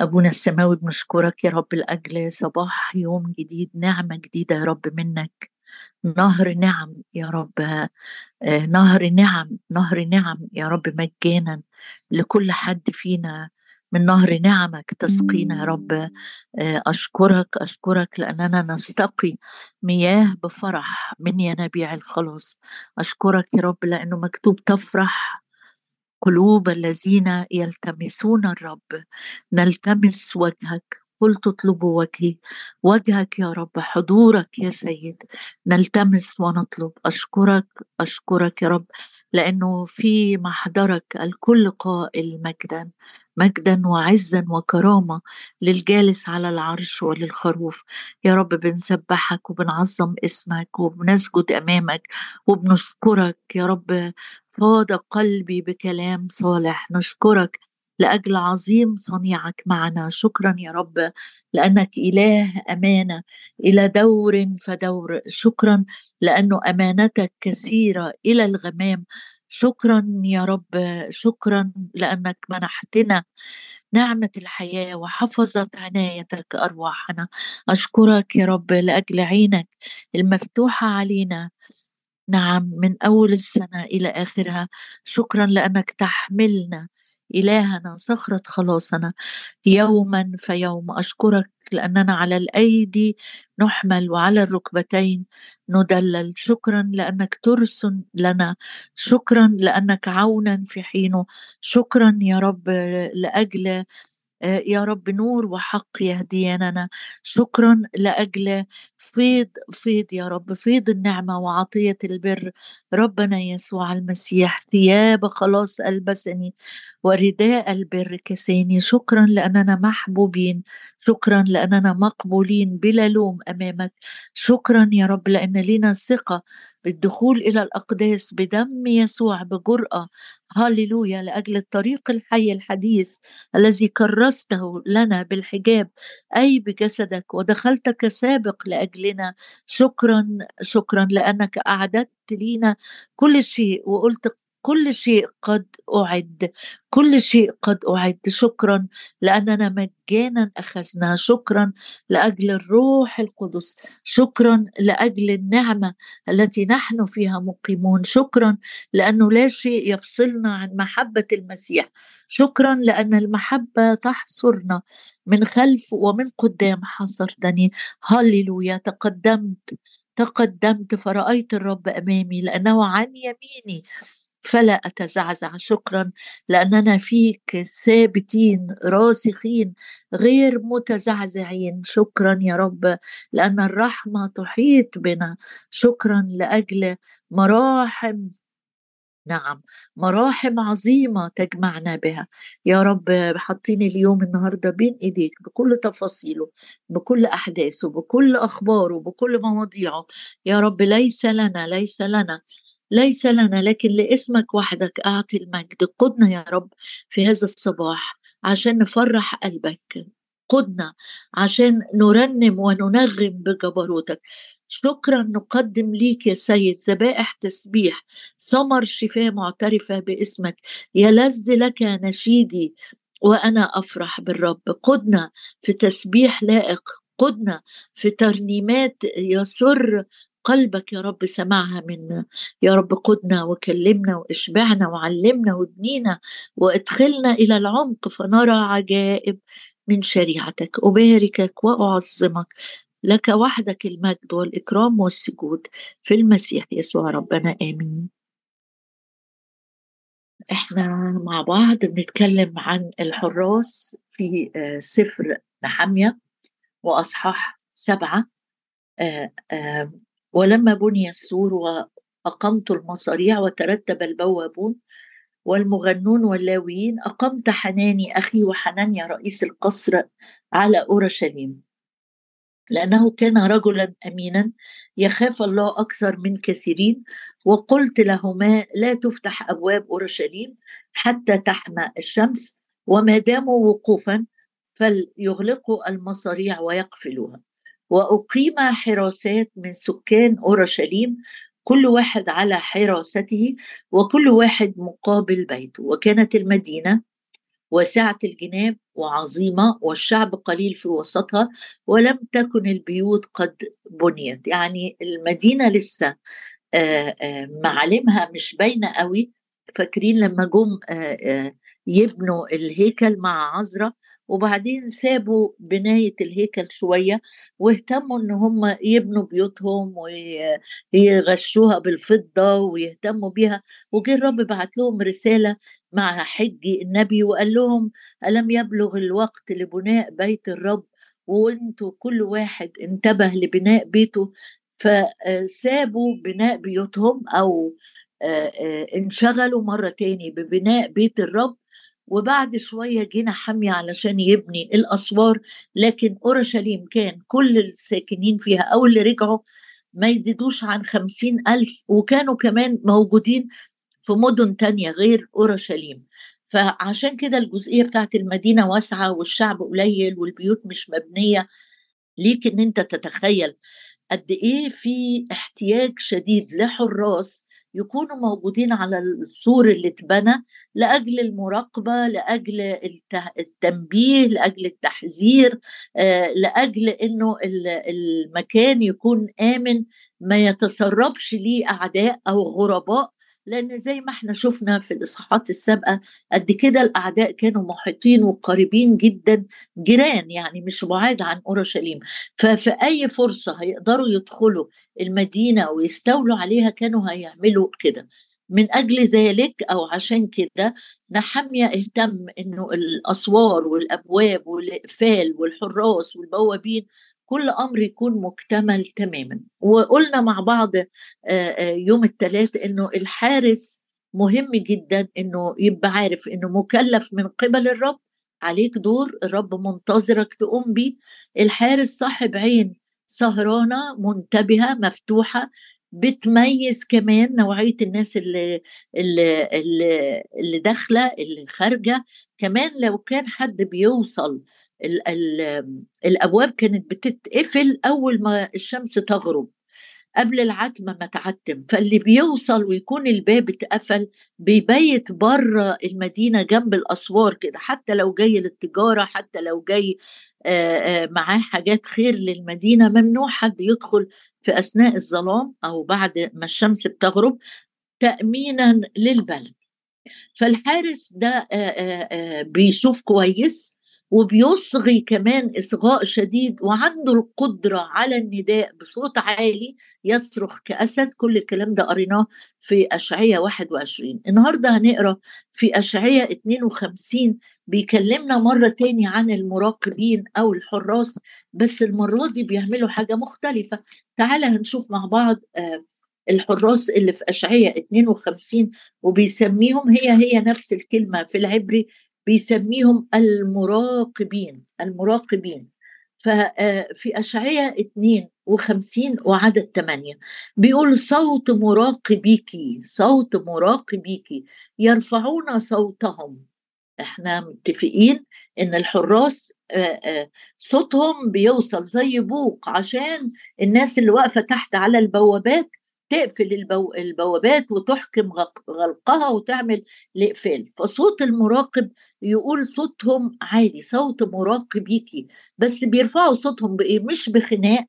أبونا السماوي بنشكرك يا رب لأجل صباح يوم جديد نعمة جديدة يا رب منك. نهر نعم يا رب آه، نهر نعم نهر نعم يا رب مجانا لكل حد فينا. من نهر نعمك تسقينا يا رب. آه، أشكرك أشكرك لأننا نستقي مياه بفرح من ينابيع الخلاص أشكرك يا رب لأنه مكتوب تفرح قلوب الذين يلتمسون الرب. نلتمس وجهك. قلت اطلبوا وجهي وجهك يا رب حضورك يا سيد. نلتمس ونطلب. أشكرك أشكرك يا رب لأنه في محضرك الكل قائل مجدا مجدا وعزا وكرامة للجالس على العرش وللخروف. يا رب بنسبحك وبنعظم اسمك وبنسجد أمامك وبنشكرك. يا رب فاض قلبي بكلام صالح. نشكرك لأجل عظيم صنيعك معنا. شكرا يا رب لأنك إله أمانة. إلى دور فدور. شكرا لأنه أمانتك كثيرة إلى الغمام. شكرا يا رب. شكرا لأنك منحتنا نعمة الحياة وحفظت عنايتك أرواحنا. أشكرك يا رب لأجل عينك المفتوحة علينا. نعم من أول السنة إلى آخرها. شكرا لأنك تحملنا إلهنا صخرة خلاصنا يوما فيوم أشكرك لأننا على الأيدي نحمل وعلى الركبتين ندلل. شكرا لأنك ترسن لنا. شكرا لأنك عونا في حينه. شكرا يا رب لأجل آه، يا رب نور وحق يهدياننا شكرا لأجل فيض فيض يا رب فيض النعمة وعطية البر. ربنا يسوع المسيح ثياب خلاص ألبسني ورداء البر كساني. شكرا لأننا محبوبين شكرا لأننا مقبولين بلا لوم أمامك. شكرا يا رب لأن لنا ثقة بالدخول إلى الأقداس بدم يسوع بجرأة. هاليلويا لأجل الطريق الحي الحديث الذي كرسته لنا بالحجاب. أي بجسدك ودخلت كسابق لأجلنا. شكرا شكرا لأنك أعددت لينا كل شيء وقلت كل شيء قد أعد كل شيء قد أعد. شكرا لأننا مجانا أخذنا شكرا لأجل الروح القدس. شكرا لأجل النعمة التي نحن فيها مقيمون. شكرا لأنه لا شيء يفصلنا عن محبة المسيح. شكرا لأن المحبة تحصرنا من خلف ومن قدام. حصرتني هللويا. تقدمت تقدمت. فرأيت الرب أمامي لأنه عن يميني. فلا أتزعزع شكرا لأننا فيك ثابتين راسخين غير متزعزعين. شكرا يا رب لأن الرحمة تحيط بنا. شكرا لأجل مراحم نعم مراحم عظيمة تجمعنا بها. يا رب حاطين اليوم النهاردة بين إيديك بكل تفاصيله بكل أحداثه بكل أخباره بكل مواضيعه. يا رب ليس لنا ليس لنا ليس لنا لكن لاسمك وحدك أعطي المجد. قدنا يا رب في هذا الصباح عشان نفرح قلبك. قدنا عشان نرنم وننغم بجبروتك. شكرا نقدم ليك يا سيد ذبائح تسبيح ثمر شفاء معترفة باسمك. يلذ لك نشيدي وأنا أفرح بالرب. قدنا في تسبيح لائق. قدنا في ترنيمات يسر قلبك يا رب سمعها منا. يا رب قدنا وكلمنا واشبعنا وعلمنا وابنينا وادخلنا إلى العمق فنرى عجائب من شريعتك. أباركك وأعظمك. لك وحدك المجد والإكرام والسجود في المسيح يسوع ربنا. آمين. إحنا مع بعض بنتكلم عن الحراس في آه، سفر نحمية وأصحاح سبعة آه، ولما بني السور وأقمت المصاريع وترتب البوابون والمغنون واللاويين أقمت حناني أخي وحنانيا رئيس القصر على أورشليم. لأنه كان رجلا أمينا يخاف الله أكثر من كثيرين وقلت لهما لا تفتح أبواب أورشليم حتى تحمى الشمس وما داموا وقوفا فليغلقوا المصاريع ويقفلوها. وأقيم حراسات من سكان أورشليم كل واحد على حراسته وكل واحد مقابل بيته. وكانت المدينة واسعة الجناب وعظيمة والشعب قليل في وسطها ولم تكن البيوت قد بنيت. يعني المدينة لسه معالمها مش باينة قوي. فاكرين لما جم يبنوا الهيكل مع عذراء وبعدين سابوا بناية الهيكل شوية واهتموا إن هم يبنوا بيوتهم ويغشوها بالفضة ويهتموا بيها. وجه الرب بعت لهم رسالة مع حجي النبي وقال لهم ألم يبلغ الوقت لبناء بيت الرب؟ وأنتوا كل واحد انتبه لبناء بيته. فسابوا بناء بيوتهم أو انشغلوا مرة تاني ببناء بيت الرب. وبعد شوية جينا حمية علشان يبني الأسوار لكن أورشليم كان كل الساكنين فيها أو اللي رجعوا ما يزيدوش عن خمسين ألف وكانوا كمان موجودين في مدن تانية غير أورشليم. فعشان كده الجزئية بتاعت المدينة واسعة والشعب قليل والبيوت مش مبنية. ليك إن أنت تتخيل قد إيه في احتياج شديد لحراس يكونوا موجودين على السور اللي اتبنى لأجل المراقبة لأجل التنبيه لأجل التحذير آه، لأجل إنه المكان يكون آمن ما يتسربش ليه أعداء أو غرباء. لأن زي ما إحنا شفنا في الإصحاحات السابقة قد كده الأعداء كانوا محيطين وقريبين جدا جيران يعني مش بعاد عن أورشليم. ففي أي فرصة هيقدروا يدخلوا المدينة ويستولوا عليها كانوا هيعملوا كده. من أجل ذلك أو عشان كده نحمية اهتم إنه الأسوار والأبواب والإقفال والحراس والبوابين كل أمر يكون مكتمل تماما. وقلنا مع بعض يوم الثلاث إنه الحارس مهم جدا إنه يبقى عارف إنه مكلف من قبل الرب عليك دور الرب منتظرك تقوم بيه. الحارس صاحب عين سهرانة منتبهة مفتوحة بتميز كمان نوعية الناس اللي اللي اللي, اللي داخلة اللي خارجة. كمان لو كان حد بيوصل ال ال الأبواب كانت بتتقفل أول ما الشمس تغرب قبل العتمة ما تعتم فاللي بيوصل ويكون الباب اتقفل بيبيت بره المدينة جنب الأسوار كده حتى لو جاي للتجارة حتى لو جاي معاه حاجات خير للمدينة ممنوع حد يدخل في أثناء الظلام أو بعد ما الشمس بتغرب تامينا للبلد. فالحارس ده بيشوف كويس وبيصغي كمان إصغاء شديد وعنده القدرة على النداء بصوت عالي يصرخ كأسد. كل الكلام ده قريناه في أشعية 21 النهاردة هنقرأ في أشعية 52 بيكلمنا مرة تاني عن المراقبين أو الحراس بس المرة دي بيعملوا حاجة مختلفة. تعالى هنشوف مع بعض الحراس اللي في أشعية 52 وبيسميهم هي هي نفس الكلمة في العبري. بيسميهم المراقبين المراقبين. ففي آه، أشعية 52 وعدد 8 بيقول صوت مراقبيك صوت مراقبيك يرفعون صوتهم. إحنا متفقين إن الحراس آه، آه، صوتهم بيوصل زي بوق عشان الناس اللي واقفة تحت على البوابات تقفل البو... البوابات وتحكم غلقها وتعمل الاقفال فصوت المراقب يقول صوتهم عالي صوت مراقبيكي بس بيرفعوا صوتهم بإيه؟ مش بخناق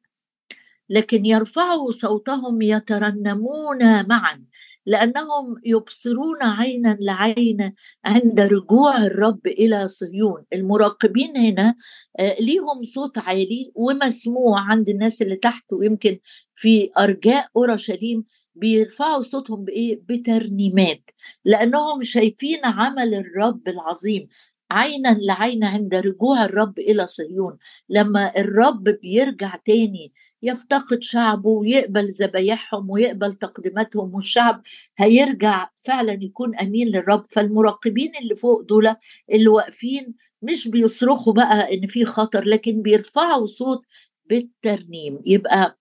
لكن يرفعوا صوتهم يترنمون معا لأنهم يبصرون عينا لعين عند رجوع الرب إلى صهيون. المراقبين هنا آه، ليهم صوت عالي ومسموع عند الناس اللي تحت ويمكن في أرجاء أورشليم بيرفعوا صوتهم بإيه؟ بترنيمات لأنهم شايفين عمل الرب العظيم عينا لعين عند رجوع الرب إلى صهيون. لما الرب بيرجع تاني يفتقد شعبه ويقبل ذبايحهم ويقبل تقديماتهم والشعب هيرجع فعلا يكون أمين للرب. فالمراقبين اللي فوق دول اللي واقفين مش بيصرخوا بقى إن في خطر لكن بيرفعوا صوت بالترنيم. يبقى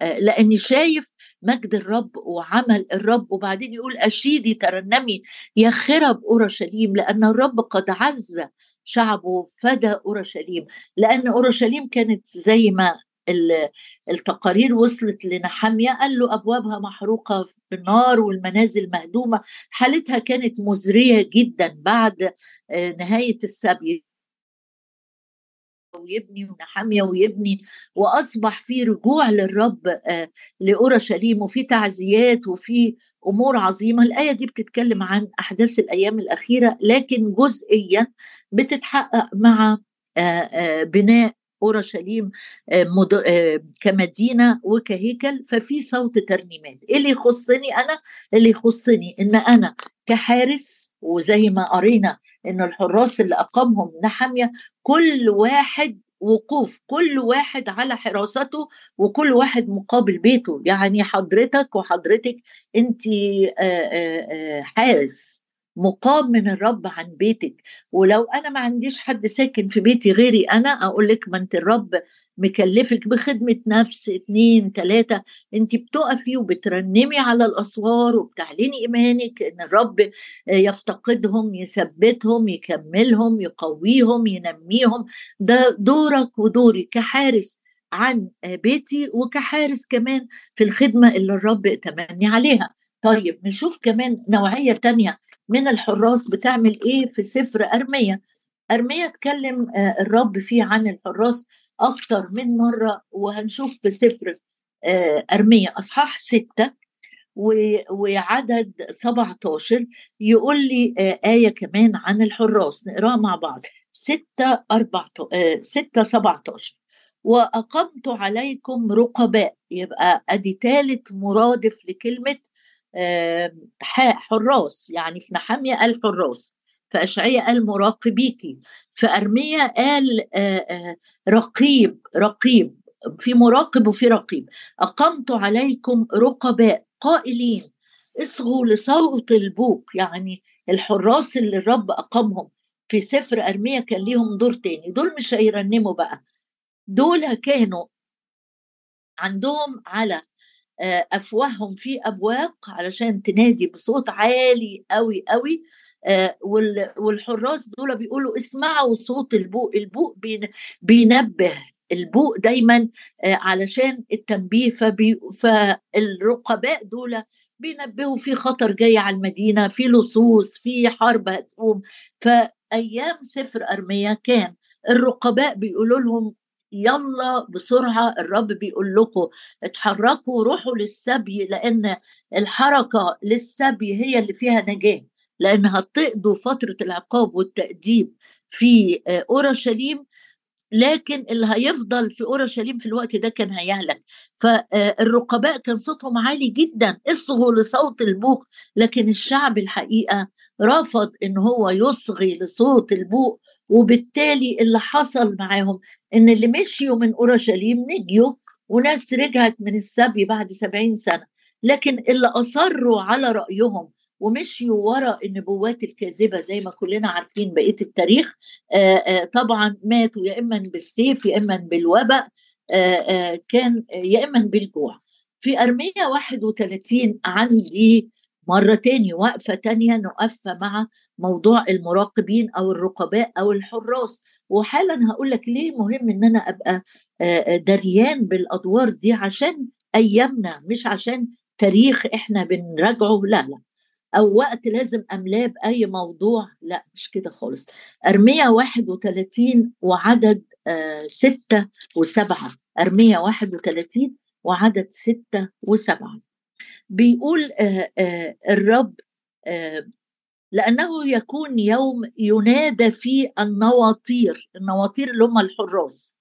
لأني شايف مجد الرب وعمل الرب وبعدين يقول أشيدي ترنمي يا خرب أورشليم لأن الرب قد عز شعبه فدى أورشليم. لأن أورشليم كانت زي ما التقارير وصلت لنحامية قال له أبوابها محروقة بالنار والمنازل مهدومة. حالتها كانت مزرية جدا بعد آه، نهاية السبي. ويبني ونحامية ويبني وأصبح في رجوع للرب آه، لأورشليم وفي تعزيات وفي أمور عظيمة. الآية دي بتتكلم عن أحداث الأيام الأخيرة لكن جزئيا بتتحقق مع آه، بناء أورشليم كمدينة وكهيكل ففي صوت ترنيمات. إيه اللي يخصني أنا؟ اللي يخصني إن أنا كحارس وزي ما قرينا إن الحراس اللي أقامهم نحمية كل واحد وقوف كل واحد على حراسته وكل واحد مقابل بيته. يعني حضرتك وحضرتك انت حارس. مقام من الرب عن بيتك. ولو أنا ما عنديش حد ساكن في بيتي غيري أنا أقول لك ما أنت الرب مكلفك بخدمة نفس اتنين تلاتة. أنت بتقفي وبترنمي على الأسوار وبتعلني إيمانك إن الرب يفتقدهم يثبتهم يكملهم يقويهم ينميهم. ده دورك ودوري كحارس عن بيتي وكحارس كمان في الخدمة اللي الرب اتمني عليها. طيب نشوف كمان نوعية تانية. من الحراس بتعمل إيه في سفر أرميا؟ أرميا اتكلم آه، الرب فيه عن الحراس أكتر من مرة وهنشوف في سفر آه، أرميا. أصحاح ستة وعدد 17 يقول لي آه، آية كمان عن الحراس. نقراها مع بعض. 6 4 6 17 وأقمت عليكم رقباء. يبقى أدي ثالث مرادف لكلمة حراس يعني في نحمية قال حراس في أشعية قال مراقبيكي في أرمية قال رقيب رقيب في مراقب وفي رقيب. أقمت عليكم رقباء قائلين اصغوا لصوت البوق يعني الحراس اللي الرب أقامهم في سفر أرمية كان ليهم دور تاني. دول مش هيرنموا بقى. دول كانوا عندهم على آه، أفواههم في أبواق علشان تنادي بصوت عالي قوي قوي آه، والحراس دول بيقولوا اسمعوا صوت البوق البوق بينبه. البوق دايما آه، علشان التنبيه فبي فالرقباء دول بينبهوا في خطر جاي على المدينة في لصوص في حرب هتقوم. فأيام سفر أرميا كان الرقباء بيقولوا لهم يلا بسرعة الرب بيقول لكم اتحركوا روحوا للسبي لأن الحركة للسبي هي اللي فيها نجاة لانها تقضوا فترة العقاب والتأديب في آه، أورشليم. لكن اللي هيفضل في أورشليم في الوقت ده كان هيهلك. فالرقباء كان صوتهم عالي جدا اصغوا لصوت البوق. لكن الشعب الحقيقة رفض إن هو يصغي لصوت البوق وبالتالي اللي حصل معاهم إن اللي مشيوا من أورشليم نجيوا وناس رجعت من السبي بعد سبعين سنة. لكن اللي أصروا على رأيهم ومشيوا ورا النبوات الكاذبة زي ما كلنا عارفين بقية التاريخ آآ آآ طبعا ماتوا يا إما بالسيف يا إما بالوباء كان يا إما بالجوع. في أرمية 31 عندي مرة تاني وقفة تانية نقفها مع موضوع المراقبين أو الرقباء أو الحراس. وحالا هقول لك ليه مهم إن أنا أبقى دريان بالأدوار دي عشان أيامنا مش عشان تاريخ إحنا بنراجعه لا لا. أو وقت لازم أملاه بأي موضوع لا مش كده خالص. أرمية 31 وعدد ستة وسبعة. أرمية 31 وعدد ستة وسبعة. بيقول الرب لأنه يكون يوم ينادى فيه النواطير النواطير اللي هم الحراس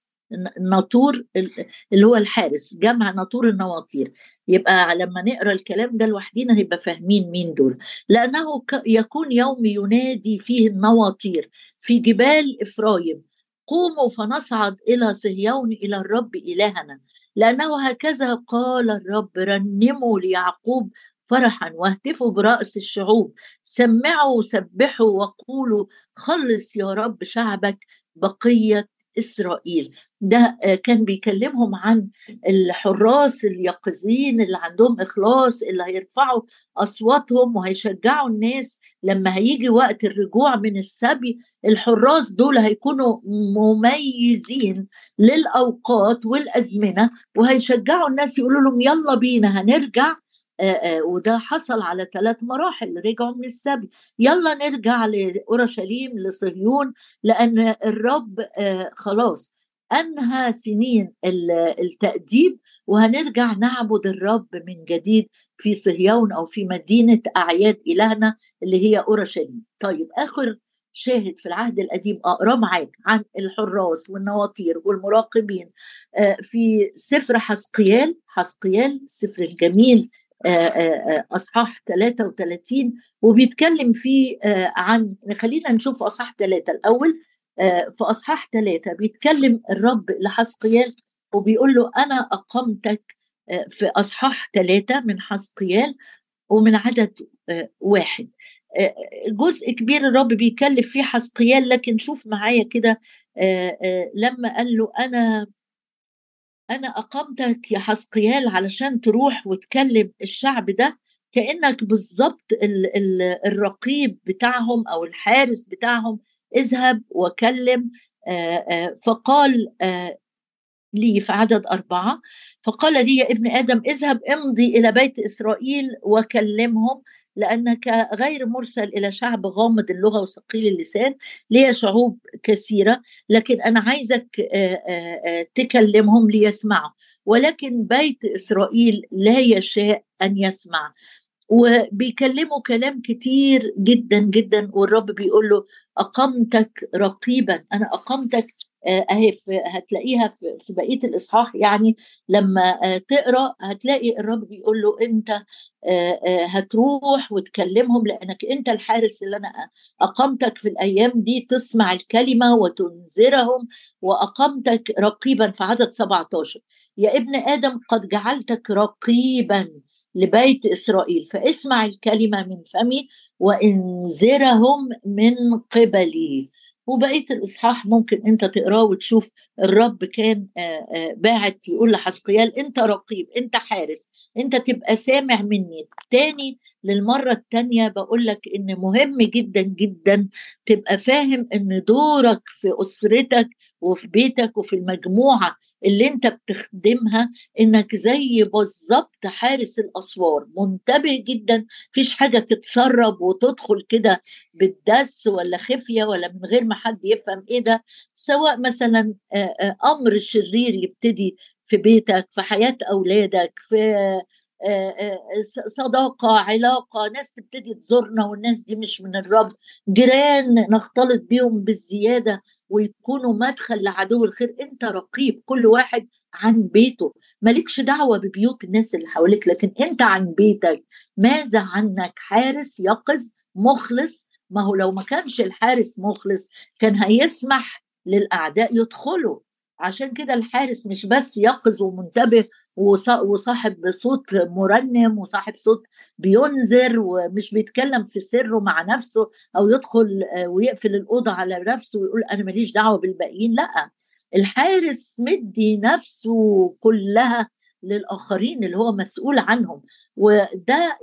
الناطور اللي هو الحارس جمع ناطور النواطير. يبقى لما نقرأ الكلام ده لوحدينا هيبقى فاهمين مين دول. لأنه يكون يوم ينادي فيه النواطير. في جبال إفرايم قوموا فنصعد إلى صهيون إلى الرب إلهنا. لأنه هكذا قال الرب رنموا ليعقوب فرحا واهتفوا برأس الشعوب. سمعوا وسبحوا وقولوا خلص يا رب شعبك بقية إسرائيل. ده آه، كان بيكلمهم عن الحراس اليقظين اللي عندهم إخلاص اللي هيرفعوا أصواتهم وهيشجعوا الناس لما هيجي وقت الرجوع من السبي. الحراس دول هيكونوا مميزين للأوقات والأزمنة وهيشجعوا الناس يقولوا لهم يلا بينا هنرجع. وده حصل على ثلاث مراحل رجعوا من السبي. يلا نرجع لأورشليم لصهيون لأن الرب خلاص أنهى سنين التأديب وهنرجع نعبد الرب من جديد في صهيون أو في مدينة أعياد إلهنا اللي هي أورشليم. طيب آخر شاهد في العهد القديم اقراه معاك عن الحراس والنواطير والمراقبين في سفر حسقيال حسقيال سفر الجميل أصحاح 33 وبيتكلم فيه عن خلينا نشوف أصحاح ثلاثة الأول في أصحاح ثلاثة بيتكلم الرب لحسقيال وبيقول له أنا أقمتك في أصحاح ثلاثة من حسقيال ومن عدد واحد. جزء كبير الرب بيكلف فيه حسقيال لكن شوف معايا كده لما قال له أنا أنا اقامتك يا حسقيال علشان تروح وتكلم الشعب ده كأنك بالظبط الرقيب بتاعهم أو الحارس بتاعهم. اذهب وكلم فقال لي في عدد أربعة فقال لي يا ابن آدم اذهب امضي إلى بيت إسرائيل وكلمهم. لأنك غير مرسل إلى شعب غامض اللغة وثقيل اللسان لي شعوب كثيرة لكن أنا عايزك تكلمهم ليسمعوا. ولكن بيت إسرائيل لا يشاء أن يسمع. وبيكلموا كلام كتير جدا جدا والرب بيقول له أقمتك رقيبا. أنا أقمتك أهي هتلاقيها في بقية الإصحاح. يعني لما آه، تقرأ هتلاقي الرب بيقول له أنت آه، هتروح وتكلمهم لأنك أنت الحارس اللي أنا اقمتك في الأيام دي. تسمع الكلمة وتنذرهم واقمتك رقيبا في عدد 17 يا ابن آدم قد جعلتك رقيبا لبيت إسرائيل. فاسمع الكلمة من فمي وانذرهم من قبلي. وبقية الإصحاح ممكن أنت تقراه وتشوف الرب كان باعت يقول لحسقيال أنت رقيب أنت حارس أنت تبقى سامع مني. تاني للمرة التانية بقول لك إن مهم جدا جدا تبقى فاهم إن دورك في أسرتك وفي بيتك وفي المجموعة اللي أنت بتخدمها إنك زي بالظبط حارس الأسوار منتبه جدا فيش حاجة تتسرب وتدخل كده بالدس ولا خفية ولا من غير ما حد يفهم إيه ده سواء مثلا أمر شرير يبتدي في بيتك في حياة أولادك في صداقة علاقة ناس تبتدي تزورنا والناس دي مش من الرب. جيران نختلط بيهم بالزيادة ويكونوا مدخل لعدو الخير. انت رقيب كل واحد عن بيته. مالكش دعوة ببيوت الناس اللي حواليك لكن انت عن بيتك. ماذا عنك؟ حارس يقظ مخلص؟ ما هو لو ما كانش الحارس مخلص كان هيسمح للأعداء يدخلوا. عشان كده الحارس مش بس يقظ ومنتبه وصاحب صوت مرنم وصاحب صوت بينذر ومش بيتكلم في سره مع نفسه أو يدخل آه، ويقفل الأوضة على نفسه ويقول أنا ماليش دعوة بالباقيين لأ. الحارس مدي نفسه كلها للآخرين اللي هو مسؤول عنهم. وده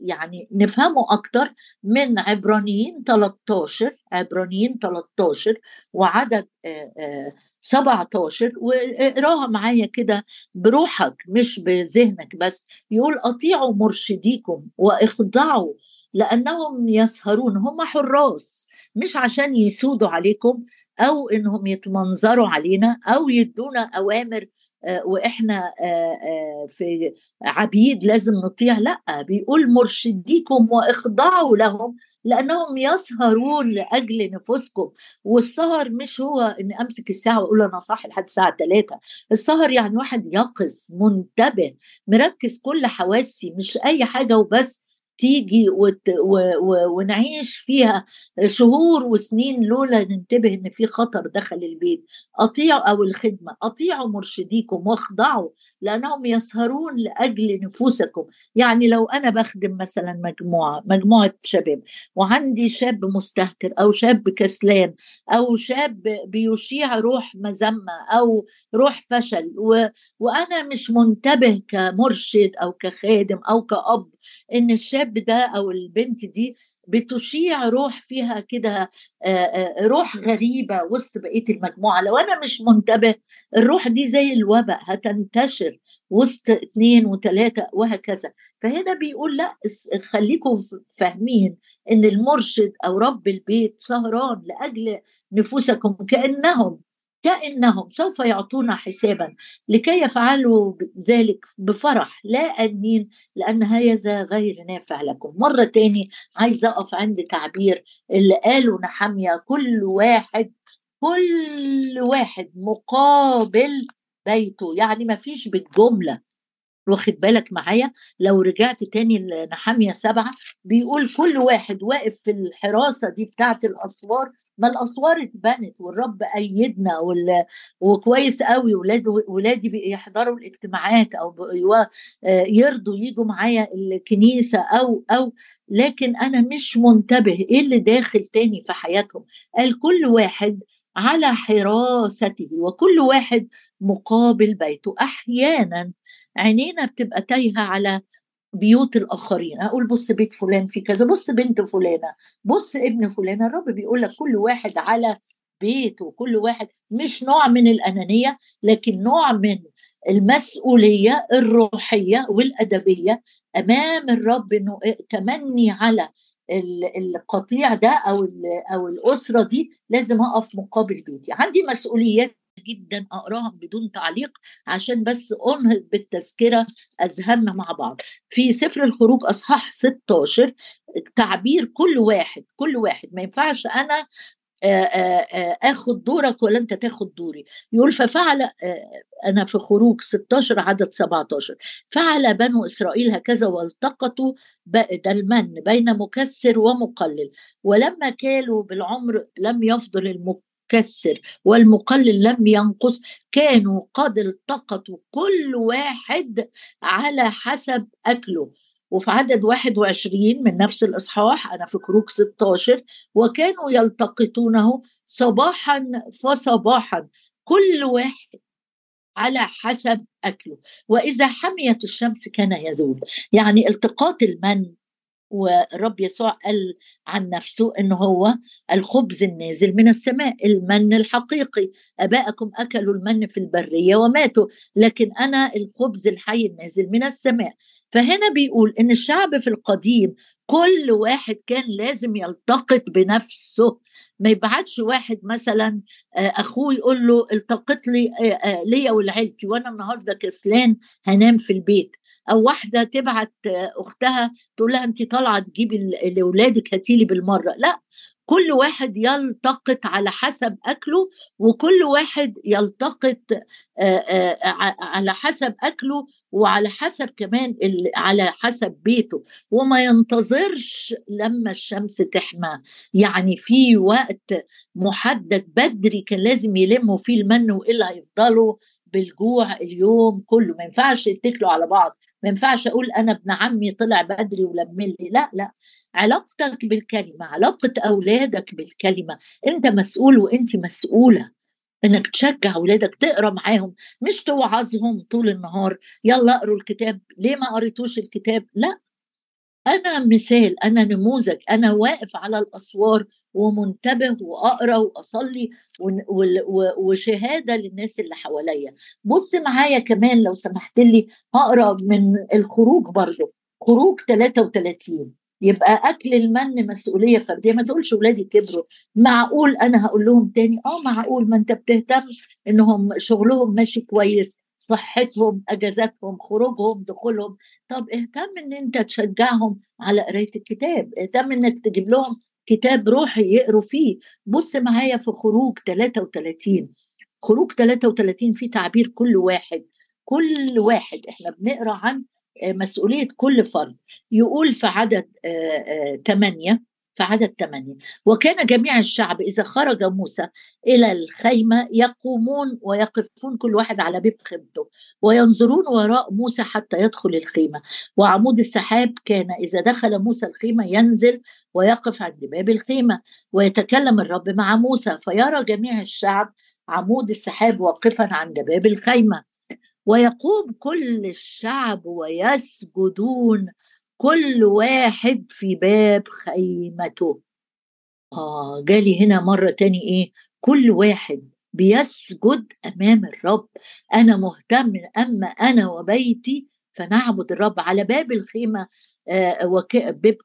يعني نفهمه أكتر من عبرانيين 13 عبرانيين 13 وعدد آه، آه، 17 واقراها معايا كده بروحك مش بذهنك بس يقول أطيعوا مرشديكم وإخضعوا لأنهم يسهرون هم حراس مش عشان يسودوا عليكم أو إنهم يتمنظروا علينا أو يدونا أوامر آه، وإحنا آه، آه، في عبيد لازم نطيع لأ بيقول مرشديكم وإخضعوا لهم لأنهم يسهرون لأجل نفوسكم. والسهر مش هو إني أمسك الساعة وأقول أنا صاحي لحد الساعة 3 السهر يعني واحد يقظ منتبه مركز كل حواسي مش أي حاجة وبس. تيجي وت و و ونعيش فيها شهور وسنين لولا ننتبه إن في خطر دخل البيت. أطيعوا أو الخدمة أطيعوا مرشديكم واخضعوا لأنهم يسهرون لأجل نفوسكم. يعني لو أنا بخدم مثلا مجموعة مجموعة شباب وعندي شاب مستهتر أو شاب كسلان أو شاب بيشيع روح مذمة أو روح فشل و... وأنا مش منتبه كمرشد أو كخادم أو كأب إن الشاب ده أو البنت دي بتشيع روح فيها كده روح غريبة وسط بقية المجموعة. لو أنا مش منتبه الروح دي زي الوباء هتنتشر وسط اثنين وثلاثة وهكذا. فهنا بيقول لأ خليكم فاهمين إن المرشد أو رب البيت سهران لأجل نفوسكم كأنهم كأنهم سوف يعطون حسابا لكي يفعلوا ذلك بفرح. لا أمين لأن هذا غير نافع لكم. مرة تاني عايزة أقف عند تعبير اللي قاله نحمية كل واحد كل واحد مقابل بيته. يعني ما فيش بالجملة. واخد بالك معايا؟ لو رجعت تاني لنحامية سبعة بيقول كل واحد واقف في الحراسة دي بتاعت الأسوار ما الأسوار اتبنت والرب أيدنا وكويس قوي ولاد ولادي بيحضروا الاجتماعات أو آه، يرضوا يجوا معايا الكنيسة أو أو لكن أنا مش منتبه إيه اللي داخل تاني في حياتهم. قال كل واحد على حراسته وكل واحد مقابل بيته. أحيانا عينينا بتبقى تايهة على بيوت الآخرين أقول بص بيت فلان في كذا بص بنت فلانة بص ابن فلانه الرب بيقول لك كل واحد على بيته كل واحد مش نوع من الأنانية لكن نوع من المسؤولية الروحية والأدبية أمام الرب إنه تمني على القطيع ده أو أو الأسرة دي لازم أقف مقابل بيتي. عندي مسؤوليات جدا اقراها بدون تعليق عشان بس أنهض بالتذكرة أذهاننا مع بعض. في سفر الخروج أصحاح 16 تعبير كل واحد كل واحد ما ينفعش أنا آخد دورك ولا أنت تاخد دوري. يقول ففعل أنا في خروج 16 عدد 17 فعل بنو إسرائيل هكذا والتقطوا ده المن بين مكسر ومقلل. ولما كالوا بالعمر لم يفضل المكسر والمقلل لم ينقص. كانوا قد التقطوا كل واحد على حسب أكله. وفي عدد 21 من نفس الإصحاح أنا في خروج 16 وكانوا يلتقطونه صباحا فصباحا كل واحد على حسب أكله. وإذا حميت الشمس كان يذوب. يعني التقاط المن والرب يسوع قال عن نفسه إن هو الخبز النازل من السماء المن الحقيقي. أباءكم أكلوا المن في البرية وماتوا لكن أنا الخبز الحي النازل من السماء. فهنا بيقول إن الشعب في القديم كل واحد كان لازم يلتقط بنفسه. ما يبعتش واحد مثلا آه، أخوه يقول له التقط لي آه، آه، ليا ولعيلتي وأنا النهارده كسلان هنام في البيت. أو واحدة تبعت أختها تقول لها انت طالعة تجيبي لأولادك هاتي لي بالمرة. لا كل واحد يلتقط على حسب أكله وكل واحد يلتقط على حسب أكله وعلى حسب كمان على حسب بيته. وما ينتظرش لما الشمس تحمى. يعني في وقت محدد بدري كان لازم يلموا فيه المن وإلا هيفضلوا بالجوع اليوم كله. ما ينفعش يتكلوا على بعض. ما ينفعش أقول أنا ابن عمي طلع بدري ولملي. لا لا. علاقتك بالكلمة علاقة أولادك بالكلمة. أنت مسؤول وأنت مسؤولة. إنك تشجع أولادك تقرأ معاهم مش توعظهم طول النهار. يلا اقروا الكتاب. ليه ما قريتوش الكتاب؟ لا. أنا مثال أنا نموذج. أنا واقف على الأسوار ومنتبه وأقرأ وأصلي وشهادة للناس اللي حواليا. بص معايا كمان لو سمحت لي هقرأ من الخروج برضه خروج 33 يبقى أكل المن مسؤولية فردية. ما تقولش ولادي كبروا. معقول أنا هقول لهم تاني؟ آه معقول. ما أنت بتهتم إنهم شغلهم ماشي كويس صحتهم أجازاتهم خروجهم دخولهم. طب اهتم إن أنت تشجعهم على قراية الكتاب. اهتم إنك تجيب لهم كتاب روحي يقروا فيه. بص معايا في خروج 33 خروج 33 في تعبير كل واحد كل واحد. إحنا بنقرأ عن مسؤولية كل فرد. يقول في عدد ثمانيه في عدد ثمانية وكان جميع الشعب إذا خرج موسى إلى الخيمة يقومون ويقفون كل واحد على باب خيمته وينظرون وراء موسى حتى يدخل الخيمة. وعمود السحاب كان إذا دخل موسى الخيمة ينزل ويقف عند باب الخيمة ويتكلم الرب مع موسى فيرى جميع الشعب عمود السحاب واقفا عند باب الخيمة. ويقوم كل الشعب ويسجدون كل واحد في باب خيمته. آه جالي هنا مرة تاني إيه كل واحد بيسجد أمام الرب. أنا مهتم أما أنا وبيتي فنعبد الرب على باب الخيمة. آه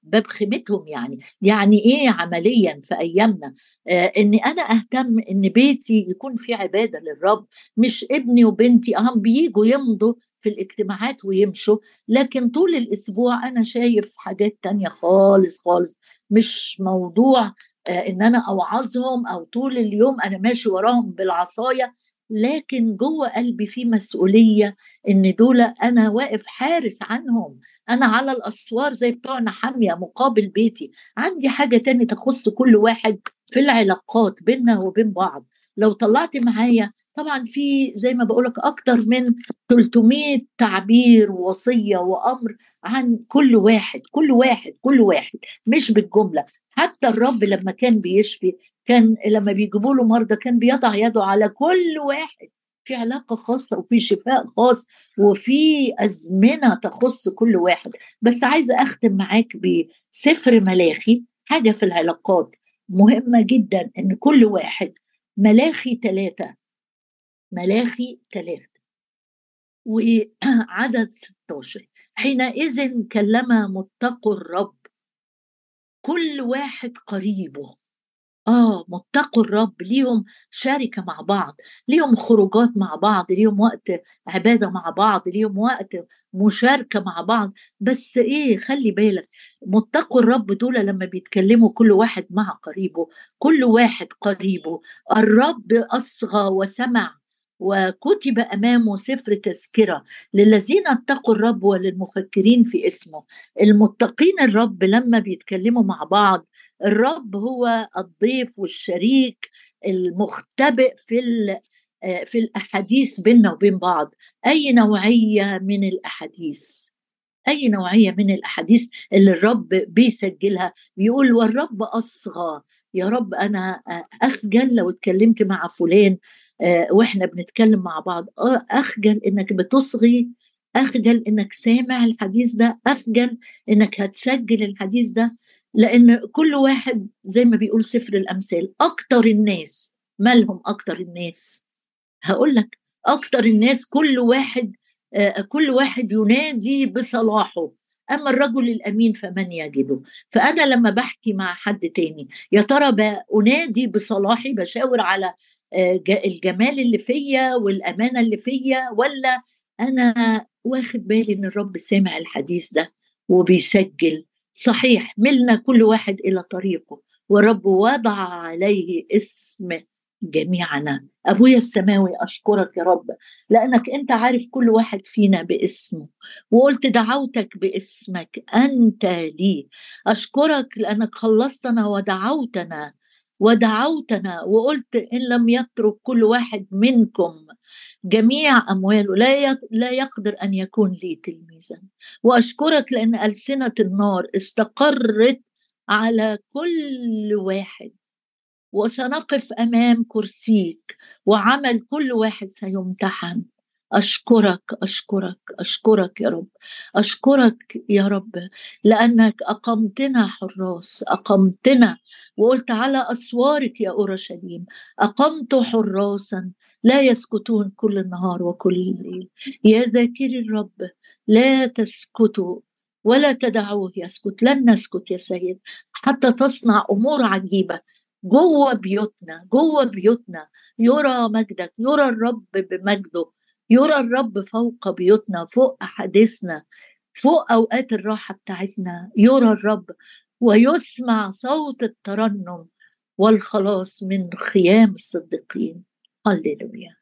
باب خيمتهم يعني. يعني إيه عمليا في أيامنا؟ آه اني أنا أهتم إن بيتي يكون في عبادة للرب مش ابني وبنتي أهم بيجوا يمضوا في الاجتماعات ويمشوا. لكن طول الأسبوع أنا شايف حاجات تانية خالص خالص. مش موضوع آه إن أنا أوعظهم أو طول اليوم أنا ماشي وراهم بالعصاية. لكن جوه قلبي في مسؤولية إن دول أنا واقف حارس عنهم. أنا على الأسوار زي بتوعنا حامية مقابل بيتي. عندي حاجة تاني تخص كل واحد في العلاقات بيننا وبين بعض. لو طلعت معايا طبعا في زي ما بقولك أكتر من 300 تعبير ووصيه وأمر عن كل واحد كل واحد كل واحد مش بالجملة. حتى الرب لما كان بيشفي كان لما بيجيبوا له مرضى كان بيضع يده على كل واحد في علاقة خاصة وفي شفاء خاص وفي أزمنة تخص كل واحد. بس عايزة أختم معاك بسفر ملاخي حاجة في العلاقات مهمة جدا إن كل واحد ملاخي ثلاثة ملاخي ثلاثة وعدد 16 حينئذ كلم متقوا الرب كل واحد قريبه. آه متقوا الرب ليهم شركة مع بعض ليهم خروجات مع بعض ليهم وقت عبادة مع بعض ليهم وقت مشاركة مع بعض. بس إيه خلي بالك متقوا الرب دول لما بيتكلموا كل واحد مع قريبه كل واحد قريبه الرب أصغى وسمع وكتب أمامه سفر تذكرة للذين اتقوا الرب وللمفكرين في اسمه. المتقين الرب لما بيتكلموا مع بعض الرب هو الضيف والشريك المختبئ في في الأحاديث بيننا وبين بعض. أي نوعية من الأحاديث؟ أي نوعية من الأحاديث اللي الرب بيسجلها؟ بيقول والرب أصغى. يا رب أنا أخجل لو اتكلمت مع فلان. وإحنا بنتكلم مع بعض. آه أخجل إنك بتصغي أخجل إنك سامع الحديث ده أخجل إنك هتسجل الحديث ده لأن كل واحد زي ما بيقول سفر الأمثال أكتر الناس مالهم أكتر الناس؟ هقول لك أكتر الناس كل واحد آه، كل واحد ينادي بصلاحه. أما الرجل الأمين فمن يجده؟ فأنا لما بحكي مع حد تاني يا ترى انادي بصلاحي بشاور على آه، الجمال اللي فيا والأمانة اللي فيا ولا أنا واخد بالي إن الرب سامع الحديث ده وبيسجل؟ صحيح ملنا كل واحد إلى طريقه ورب وضع عليه اسم جميعنا. أبويا السماوي أشكرك يا رب لأنك أنت عارف كل واحد فينا باسمه وقلت دعوتك باسمك أنت لي. أشكرك لأنك خلصتنا ودعوتنا ودعوتنا وقلت إن لم يترك كل واحد منكم جميع أمواله لا لا يقدر أن يكون لي تلميذا. وأشكرك لأن ألسنة النار استقرت على كل واحد. وسنقف أمام كرسيك وعمل كل واحد سيمتحن. أشكرك أشكرك أشكرك يا رب. أشكرك يا رب لأنك أقمتنا حراس أقمتنا وقلت على أسوارك يا أورشليم أقمت حراسا لا يسكتون كل النهار وكل الليل. يا ذاكري الرب لا تسكتوا ولا تدعوه يسكت لن نسكت يا سيد حتى تصنع أمور عجيبة. جوه بيوتنا جوه بيوتنا يرى مجدك يرى الرب بمجده. يرى الرب فوق بيوتنا فوق أحاديثنا فوق أوقات الراحة بتاعتنا. يرى الرب ويسمع صوت الترنم والخلاص من خيام الصديقين. هللويا.